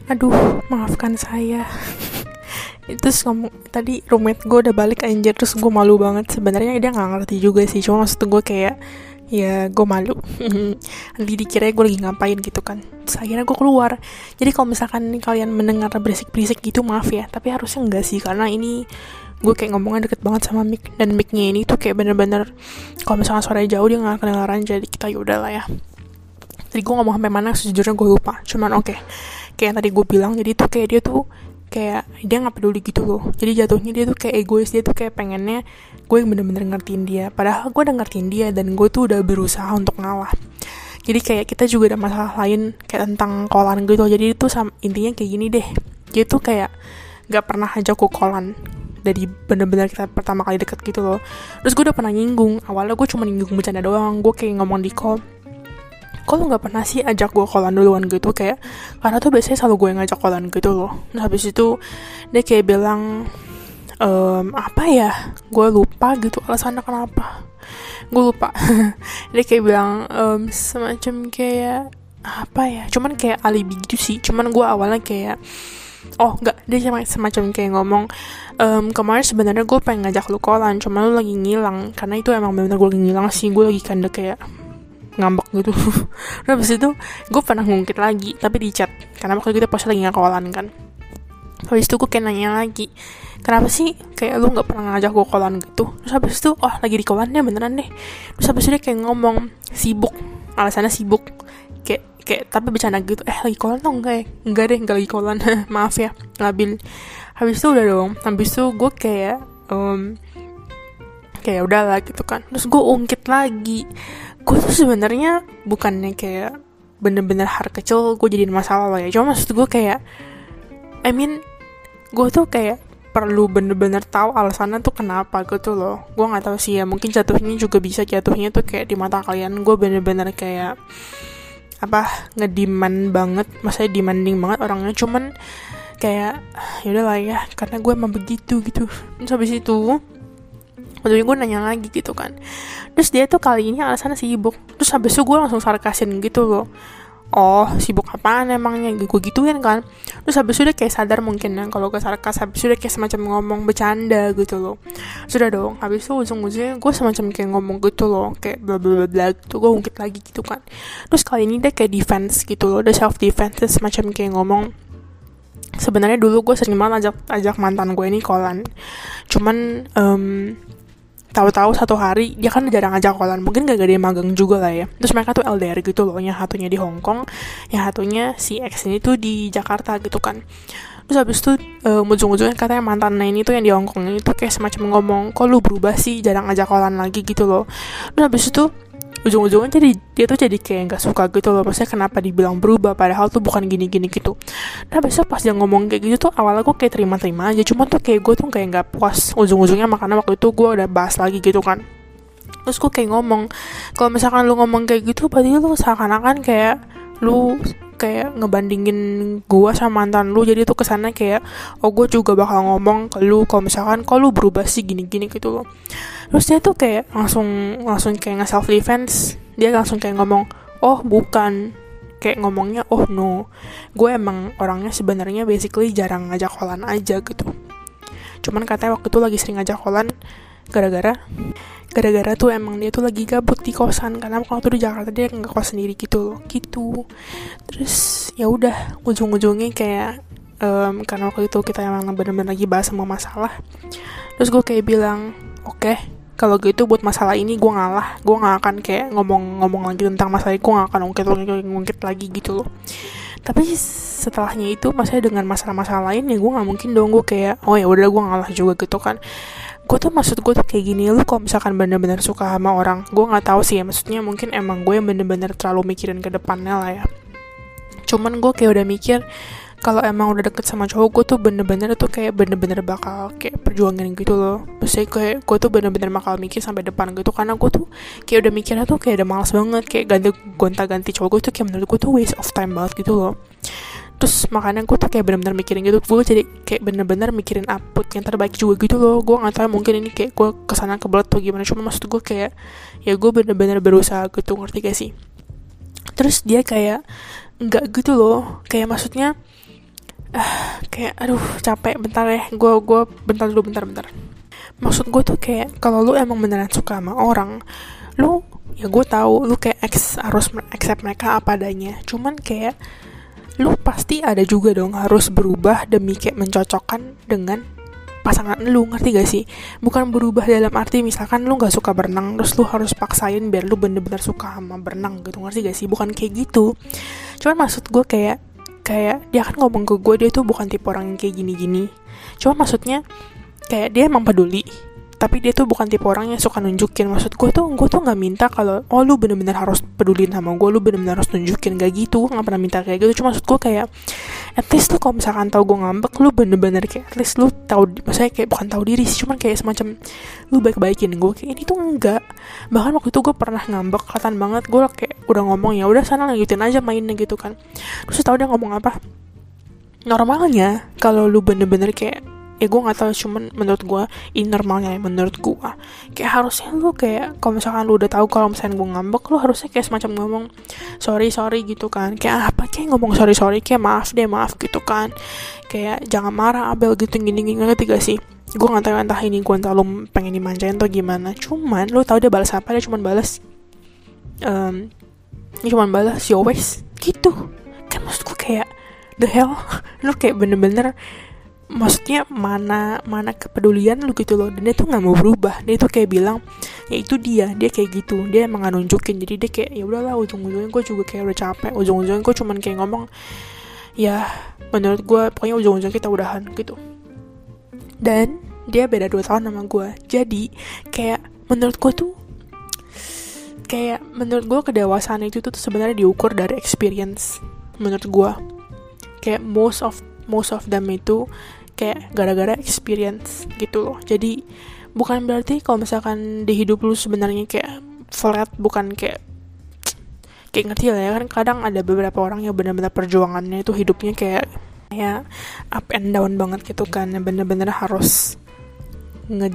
Aduh, maafkan saya. terus ngomong tadi roommate gue udah balik anjir. Terus gue malu banget. Sebenarnya dia nggak ngerti juga sih. Cuma maksud gue kayak ya gue malu. Nanti dikira gue lagi ngapain gitu kan. Terus akhirnya gue keluar. Jadi kalau misalkan kalian mendengar berisik-berisik gitu maaf ya. Tapi harusnya enggak sih. Karena ini gue kayak ngomongnya deket banget sama mic. Dan micnya ini tuh kayak bener-bener kalau misalkan suara jauh dia nggak kedengaran. Jadi kita yaudah lah ya. Tadi gue ngomong sampai mana sejujurnya gue lupa. Cuman oke. okay. Kayak tadi gue bilang jadi tuh kayak dia tuh kayak dia nggak peduli gitu loh. Jadi jatuhnya dia tuh kayak egois dia tuh kayak pengennya gue yang bener-bener ngertiin dia. Padahal gue udah ngertiin dia dan gue tuh udah berusaha untuk ngalah. Jadi kayak kita juga ada masalah lain kayak tentang kolan gitu. Jadi itu sama, intinya kayak gini deh. Dia tuh kayak gak pernah ajak gue kolan dari bener-bener kita pertama kali deket gitu loh. Terus gue udah pernah nyinggung. Awalnya gue cuma nyinggung bercanda doang. Gue kayak ngomong di call kok lu nggak pernah sih ajak gue kolan duluan gitu? Kayak karena tuh biasanya selalu gue yang ngajak kolan gitu loh. Nah habis itu dia kayak bilang um, apa ya? Gue lupa gitu alasannya kenapa. Gue lupa. Dia kayak bilang um, semacam kayak apa ya? Cuman kayak alibi gitu sih. Cuman gue awalnya kayak oh enggak dia semacam kayak ngomong um, kemarin sebenarnya gue pengen ngajak lu kolan cuman lu lagi ngilang. Karena itu emang bener-bener gue lagi ngilang sih. Gue lagi kanda kayak ngambek gitu. Terus habis itu gue pernah ngungkit lagi tapi di chat. Karena waktu itu pas lagi ngakolan kan. Habis itu gue kayak nanya lagi kenapa sih kayak lu nggak pernah ngajak gue kolan gitu? Terus habis itu oh lagi di kolannya beneran deh. Terus habis itu dia kayak ngomong sibuk. Alasannya sibuk. Kayak kayak tapi bercanda gitu. Eh lagi kolan dong enggak ya? Enggak deh enggak lagi kolan. Maaf ya labil. Habis itu udah dong. Habis itu gue kayak um, kayak udahlah gitu kan. Terus gue ungkit lagi gue tuh sebenarnya bukannya kayak bener-bener hal kecil gue jadiin masalah loh ya. Cuma maksud gue kayak I mean gue tuh kayak perlu bener-bener tahu alasannya tuh kenapa gitu loh. Gue nggak tahu sih ya mungkin jatuhnya juga bisa jatuhnya tuh kayak di mata kalian. Gue bener-bener kayak apa ngediman banget maksudnya demanding banget orangnya. Cuman kayak yaudah lah ya karena gue emang begitu gitu. Terus habis itu waktu gue nanya lagi gitu kan. Terus dia tuh kali ini alasannya sibuk. Terus habis itu gue langsung sarkasin gitu loh. Oh sibuk apaan emangnya? Gue gituin kan. Terus habis itu dia kayak sadar mungkin ya kalau gue sarkas habis itu dia kayak semacam ngomong bercanda gitu loh. Sudah dong habis itu ujung-ujungnya gue semacam kayak ngomong gitu loh kayak bla bla bla gitu gue ungkit lagi gitu kan. Terus kali ini dia kayak defense gitu loh dia self defense semacam kayak ngomong. Sebenarnya dulu gue sering banget ajak ajak mantan gue ini kolan. Cuman um, tahu-tahu satu hari dia kan jarang ngajak kolan. Mungkin gak dia magang juga lah ya. Terus mereka tuh LDR gitu loh yang satunya di Hong Kong yang satunya si X ini tuh di Jakarta gitu kan. Terus habis itu uh, ujung-ujungnya katanya mantannya ini tuh yang di Hong Kong ini tuh kayak semacam ngomong kok lu berubah sih? Jarang ngajak kolan lagi gitu loh. Terus habis itu ujung-ujungnya jadi dia tuh jadi kayak nggak suka gitu loh. Maksudnya kenapa dibilang berubah padahal tuh bukan gini-gini gitu. Nah besok pas dia ngomong kayak gitu tuh awalnya gue kayak terima-terima aja. Cuma tuh kayak gue tuh kayak nggak puas ujung-ujungnya makanya waktu itu gue udah bahas lagi gitu kan. Terus gue kayak ngomong kalau misalkan lu ngomong kayak gitu berarti lu seakan-akan kayak lu kayak ngebandingin gue sama mantan lu. Jadi tuh kesannya kayak oh gue juga bakal ngomong ke lu kalau misalkan kalau lu berubah sih gini-gini? Gitu loh. Terus dia tuh kayak langsung langsung kayak nge self defense dia langsung kayak ngomong oh bukan. Kayak ngomongnya oh no. Gue emang orangnya sebenarnya basically jarang ngajak kolan aja gitu. Cuman katanya waktu itu lagi sering ngajak kolan gara-gara gara-gara tuh emang dia tuh lagi gabut di kosan. Karena waktu di Jakarta dia nggak kos sendiri gitu loh gitu. Terus ya udah ujung-ujungnya kayak um, karena waktu itu kita emang bener-bener lagi bahas sama masalah. Terus gue kayak bilang oke okay, kalau gitu buat masalah ini gue ngalah. Gue nggak akan kayak ngomong-ngomong lagi tentang masalah ini. Gue nggak akan ngungkit-ngungkit lagi gitu loh. Tapi setelahnya itu masih dengan masalah-masalah lain ya gue nggak mungkin dong. Gue kayak oh ya udah gue ngalah juga gitu kan gue tuh maksud gue tuh kayak gini lu kalau misalkan bener-bener suka sama orang gue nggak tahu sih ya maksudnya mungkin emang gue yang bener-bener terlalu mikirin ke depannya lah ya. Cuman gue kayak udah mikir kalau emang udah deket sama cowok gue tuh bener-bener tuh kayak bener-bener bakal kayak perjuangin gitu loh. Maksudnya kayak gue tuh bener-bener bakal mikir sampai depan gitu karena gue tuh kayak udah mikirnya tuh kayak udah males banget kayak ganti gonta-ganti cowok gue tuh kayak menurut gue tuh waste of time banget gitu loh terus makanya gue tuh kayak bener-bener mikirin gitu. Gue jadi kayak bener-bener mikirin output yang terbaik juga gitu loh. Gue nggak tahu mungkin ini kayak gue ke sana kebelet atau gimana. Cuma maksud gue kayak ya gue bener-bener berusaha gitu ngerti gak sih? Terus dia kayak nggak gitu loh. Kayak maksudnya uh, kayak aduh capek bentar ya. Gue gue bentar dulu bentar bentar. Maksud gue tuh kayak kalau lu emang beneran suka sama orang lu ya gue tahu lu kayak ex harus accept mereka apa adanya. Cuman kayak lu pasti ada juga dong harus berubah demi kayak mencocokkan dengan pasangan lu ngerti gak sih? Bukan berubah dalam arti misalkan lu gak suka berenang terus lu harus paksain biar lu bener-bener suka sama berenang gitu ngerti gak sih? Bukan kayak gitu. Cuman maksud gue kayak kayak dia kan ngomong ke gue dia tuh bukan tipe orang yang kayak gini-gini. Cuman maksudnya kayak dia emang peduli tapi dia tuh bukan tipe orang yang suka nunjukin. Maksud gue tuh gue tuh nggak minta kalau oh lu bener-bener harus pedulin sama gue lu bener-bener harus nunjukin. Gak gitu nggak pernah minta kayak gitu. Cuma maksud gue kayak at least lu kalau misalkan tau gue ngambek lu bener-bener kayak at least lu tahu maksudnya kayak bukan tahu diri sih cuman kayak semacam lu baik-baikin gue kayak ini tuh enggak. Bahkan waktu itu gue pernah ngambek kelihatan banget. Gue kayak udah ngomong ya udah sana lanjutin aja mainnya gitu kan. Terus tau dia ngomong apa? Normalnya kalau lu bener-bener kayak ya gue nggak tahu cuman menurut gue ini normalnya ya menurut gue kayak harusnya lu kayak kalau misalkan lu udah tahu kalau misalnya gue ngambek lu harusnya kayak semacam ngomong sorry sorry gitu kan. Kayak apa kayak ngomong sorry sorry? Kayak maaf deh maaf gitu kan. Kayak jangan marah Abel gitu gini gini ngerti gak sih? Gue nggak tahu entah ini gue entah lu pengen dimanjain atau gimana. Cuman lu tahu dia balas apa dia cuman balas um, dia cuman balas yo gitu. Kan maksud gue kayak the hell? Lu kayak bener-bener maksudnya mana mana kepedulian lu gitu loh. Dan dia tuh nggak mau berubah. Dia tuh kayak bilang ya itu dia. Dia kayak gitu. Dia emang gak nunjukin. Jadi dia kayak ya udahlah ujung-ujungnya gue juga kayak udah capek. Ujung-ujungnya gue cuman kayak ngomong ya menurut gue pokoknya ujung-ujungnya kita udahan gitu. Dan dia beda dua tahun sama gue jadi kayak menurut gue tuh kayak menurut gue kedewasaan itu tuh sebenarnya diukur dari experience menurut gue kayak most of most of them itu kayak gara-gara experience gitu loh. Jadi bukan berarti kalau misalkan di hidup lu sebenarnya kayak flat bukan kayak kayak ngerti lah ya. Kan kadang ada beberapa orang yang benar-benar perjuangannya itu hidupnya kayak ya up and down banget gitu kan. Bener-bener harus nge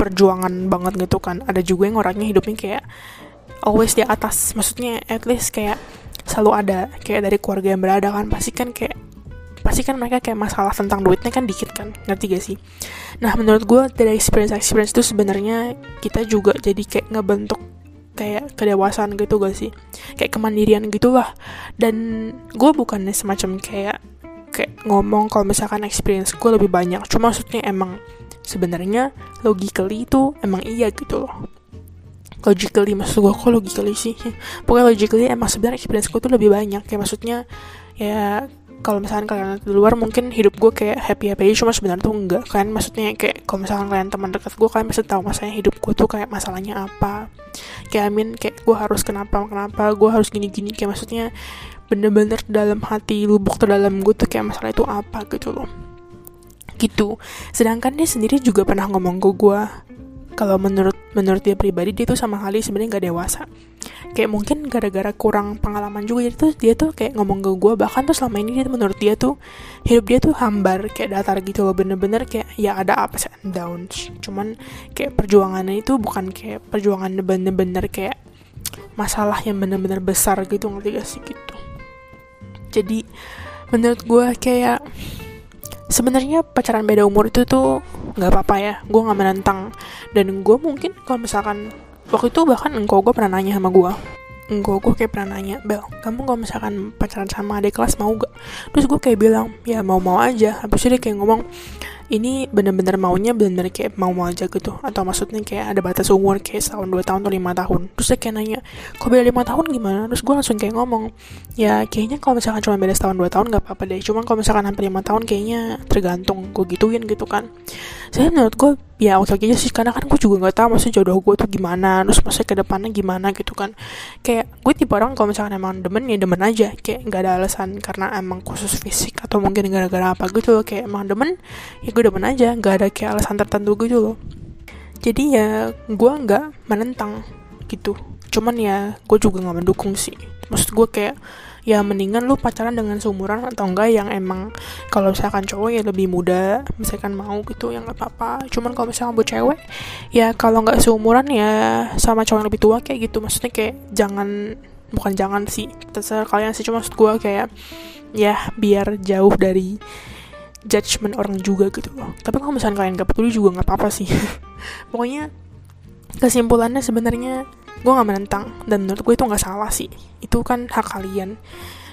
perjuangan banget gitu kan. Ada juga yang orangnya hidupnya kayak always di atas. Maksudnya at least kayak selalu ada. Kayak dari keluarga yang berada kan pasti kan kayak pasti kan mereka kayak masalah tentang duitnya kan dikit kan ngerti gak sih? Nah menurut gue dari experience experience itu sebenarnya kita juga jadi kayak ngebentuk kayak kedewasaan gitu gak sih? Kayak kemandirian gitulah. Dan gue bukannya semacam kayak kayak ngomong kalau misalkan experience gue lebih banyak. Cuma maksudnya emang sebenarnya logically itu emang iya gitu loh. Logically maksud gue kok logically sih? Pokoknya logically emang sebenarnya experience gue tuh lebih banyak. Kayak maksudnya ya kalau misalkan kalian di luar mungkin hidup gue kayak happy happy aja cuma sebenarnya tuh enggak kan? Maksudnya kayak kalau misalkan kalian teman dekat gue kalian pasti tahu masalahnya hidup gue tuh kayak masalahnya apa. Kayak amin kayak gue harus kenapa kenapa gue harus gini gini kayak maksudnya bener-bener dalam hati lubuk terdalam gue tuh kayak masalah itu apa gitu loh. Gitu. Sedangkan dia sendiri juga pernah ngomong ke gue kalau menurut menurut dia pribadi dia tuh sama kali sebenarnya gak dewasa kayak mungkin gara-gara kurang pengalaman juga jadi tuh dia tuh kayak ngomong ke gue bahkan tuh selama ini dia menurut dia tuh hidup dia tuh hambar kayak datar gitu loh bener-bener kayak ya ada ups and downs. Cuman kayak perjuangannya itu bukan kayak perjuangan bener-bener kayak masalah yang bener-bener besar gitu ngerti gak sih gitu. Jadi menurut gue kayak sebenarnya pacaran beda umur itu tuh nggak apa-apa ya gue nggak menentang. Dan gue mungkin kalau misalkan waktu itu bahkan engkau gue pernah nanya sama gue engkau gue kayak pernah nanya Bel kamu kalau misalkan pacaran sama adik kelas mau gak terus gue kayak bilang ya mau mau aja. Habis itu dia kayak ngomong ini bener-bener maunya bener-bener kayak mau-mau aja gitu. Atau maksudnya kayak ada batas umur kayak setahun dua tahun atau lima tahun. Terus dia kayak nanya kok beda lima tahun gimana? Terus gue langsung kayak ngomong ya kayaknya kalau misalkan cuma beda setahun dua tahun gak apa-apa deh. Cuman kalau misalkan hampir lima tahun kayaknya tergantung. Gue gituin gitu kan saya menurut gue ya oke oke aja sih. Karena kan gue juga nggak tahu maksudnya jodoh gue tuh gimana terus maksudnya ke depannya gimana gitu kan. Kayak gue tipe orang kalau misalkan emang demen ya demen aja. Kayak nggak ada alasan karena emang khusus fisik atau mungkin gara-gara apa gitu loh. Kayak emang demen ya gue demen aja. Nggak ada kayak alasan tertentu gitu loh. Jadi ya gue nggak menentang gitu. Cuman ya gue juga nggak mendukung sih. Maksud gue kayak ya mendingan lu pacaran dengan seumuran atau enggak yang emang kalau misalkan cowok ya lebih muda misalkan mau gitu yang nggak apa-apa. Cuman kalau misalkan buat cewek ya kalau nggak seumuran ya sama cowok yang lebih tua kayak gitu. Maksudnya kayak jangan bukan jangan sih terserah kalian sih. Cuma maksud gue kayak ya biar jauh dari judgement orang juga gitu loh. Tapi kalau misalnya kalian gak peduli juga nggak apa-apa sih. Pokoknya kesimpulannya sebenarnya gue nggak menentang dan menurut gue itu nggak salah sih. Itu kan hak kalian.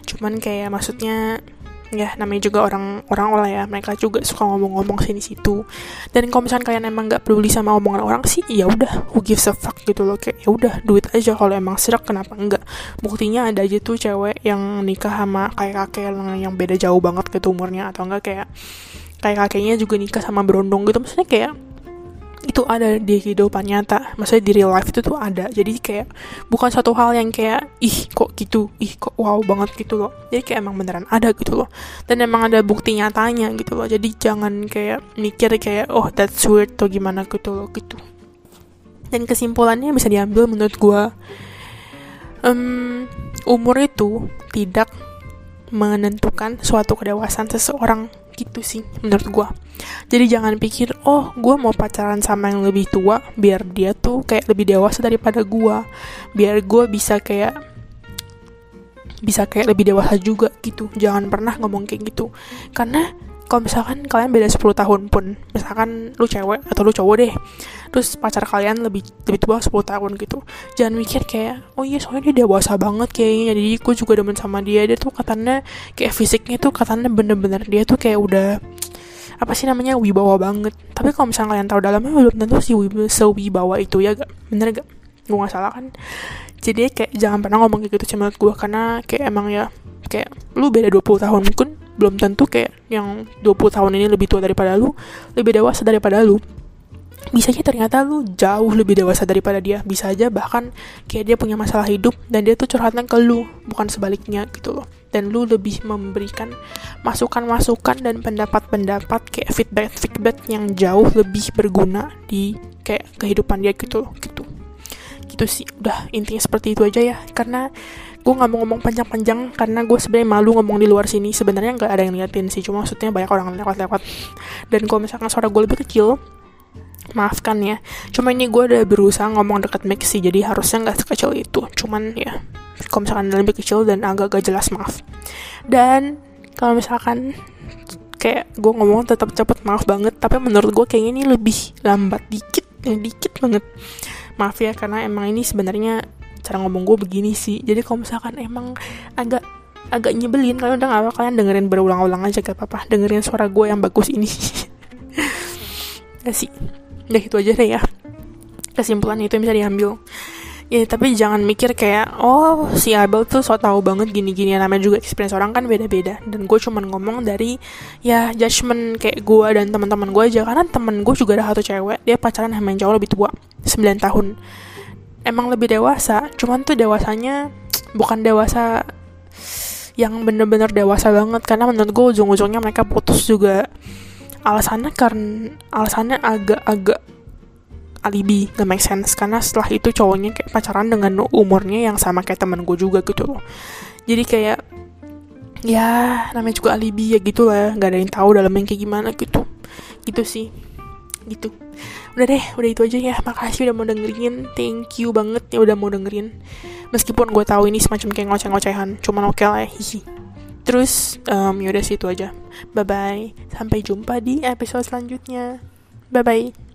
Cuman kayak maksudnya ya namanya juga orang orang lah ya. Mereka juga suka ngomong-ngomong sini situ. Dan kalau misalnya kalian emang nggak peduli sama omongan orang sih ya udah who gives a fuck gitu loh. Kayak ya udah duit aja. Kalau emang serak kenapa enggak buktinya ada aja tuh cewek yang nikah sama kayak kakek yang, yang beda jauh banget gitu umurnya. Atau enggak kayak kayak kakeknya juga nikah sama berondong gitu. Maksudnya kayak itu ada di kehidupan nyata. Maksudnya di real life itu tuh ada. Jadi kayak bukan satu hal yang kayak ih kok gitu? Ih kok wow banget gitu loh. Jadi kayak emang beneran ada gitu loh. Dan emang ada bukti nyatanya gitu loh. Jadi jangan kayak mikir kayak oh that's weird atau gimana gitu loh gitu. Dan kesimpulannya bisa diambil menurut gue um, umur itu tidak menentukan suatu kedewasaan seseorang gitu sih menurut gue jadi jangan pikir oh gue mau pacaran sama yang lebih tua biar dia tuh kayak lebih dewasa daripada gue biar gue bisa kayak bisa kayak lebih dewasa juga gitu. Jangan pernah ngomong kayak gitu. Karena kalau misalkan kalian beda 10 tahun pun misalkan lu cewek atau lu cowok deh terus pacar kalian lebih lebih tua 10 tahun gitu jangan mikir kayak oh iya soalnya dia dewasa banget kayaknya jadi gue juga demen sama dia. Dia tuh katanya kayak fisiknya tuh katanya bener-bener dia tuh kayak udah apa sih namanya wibawa banget. Tapi kalau misalnya kalian tahu dalamnya belum tentu sih sewibawa itu ya gak bener gak gue gak salah kan? Jadi kayak jangan pernah ngomong kayak gitu sama gue karena kayak emang ya kayak lu beda 20 tahun mungkin belum tentu kayak yang 20 tahun ini lebih tua daripada lu lebih dewasa daripada lu. Bisa aja ternyata lu jauh lebih dewasa daripada dia. Bisa aja bahkan kayak dia punya masalah hidup dan dia tuh curhatnya ke lu bukan sebaliknya gitu loh. Dan lu lebih memberikan masukan-masukan dan pendapat-pendapat kayak feedback-feedback yang jauh lebih berguna di kayak kehidupan dia gitu loh gitu. Gitu sih. Udah intinya seperti itu aja ya. Karena gue nggak mau ngomong panjang-panjang karena gue sebenarnya malu ngomong di luar sini. Sebenarnya nggak ada yang liatin sih cuma maksudnya banyak orang lewat-lewat. Dan kalau misalkan suara gue lebih kecil maafkan ya. Cuma ini gue udah berusaha ngomong deket mic sih jadi harusnya nggak sekecil itu. Cuman ya kalau misalkan lebih kecil dan agak-agak jelas maaf. Dan kalau misalkan kayak gue ngomong tetap cepet maaf banget. Tapi menurut gue kayaknya ini lebih lambat dikit ya dikit banget. Maaf ya karena emang ini sebenarnya cara ngomong gue begini sih. Jadi kalau misalkan emang agak agak nyebelin kalian udah gak apa kalian dengerin berulang-ulang aja gak apa-apa. Dengerin suara gue yang bagus ini. Ya sih? Udah itu aja deh ya. Kesimpulan itu yang bisa diambil. Ya tapi jangan mikir kayak oh si Abel tuh so tau banget gini-gini. Namanya juga experience orang kan beda-beda. Dan gue cuman ngomong dari ya judgement kayak gue dan teman-teman gue aja. Karena temen gue juga ada satu cewek dia pacaran sama yang jauh lebih tua 9 tahun emang lebih dewasa cuman tuh dewasanya bukan dewasa yang bener-bener dewasa banget karena menurut gue ujung-ujungnya mereka putus juga. Alasannya karena alasannya agak-agak alibi gak make sense karena setelah itu cowoknya kayak pacaran dengan umurnya yang sama kayak temen gue juga gitu loh. Jadi kayak ya namanya juga alibi ya gitu lah gak ada yang tahu dalamnya kayak gimana gitu. Gitu sih gitu. Udah deh udah itu aja ya. Makasih udah mau dengerin. Thank you banget ya udah mau dengerin. Meskipun gue tahu ini semacam kayak ngoceh-ngocehan cuman oke okay lah ya terus um, yaudah sih itu aja. Bye bye sampai jumpa di episode selanjutnya. Bye bye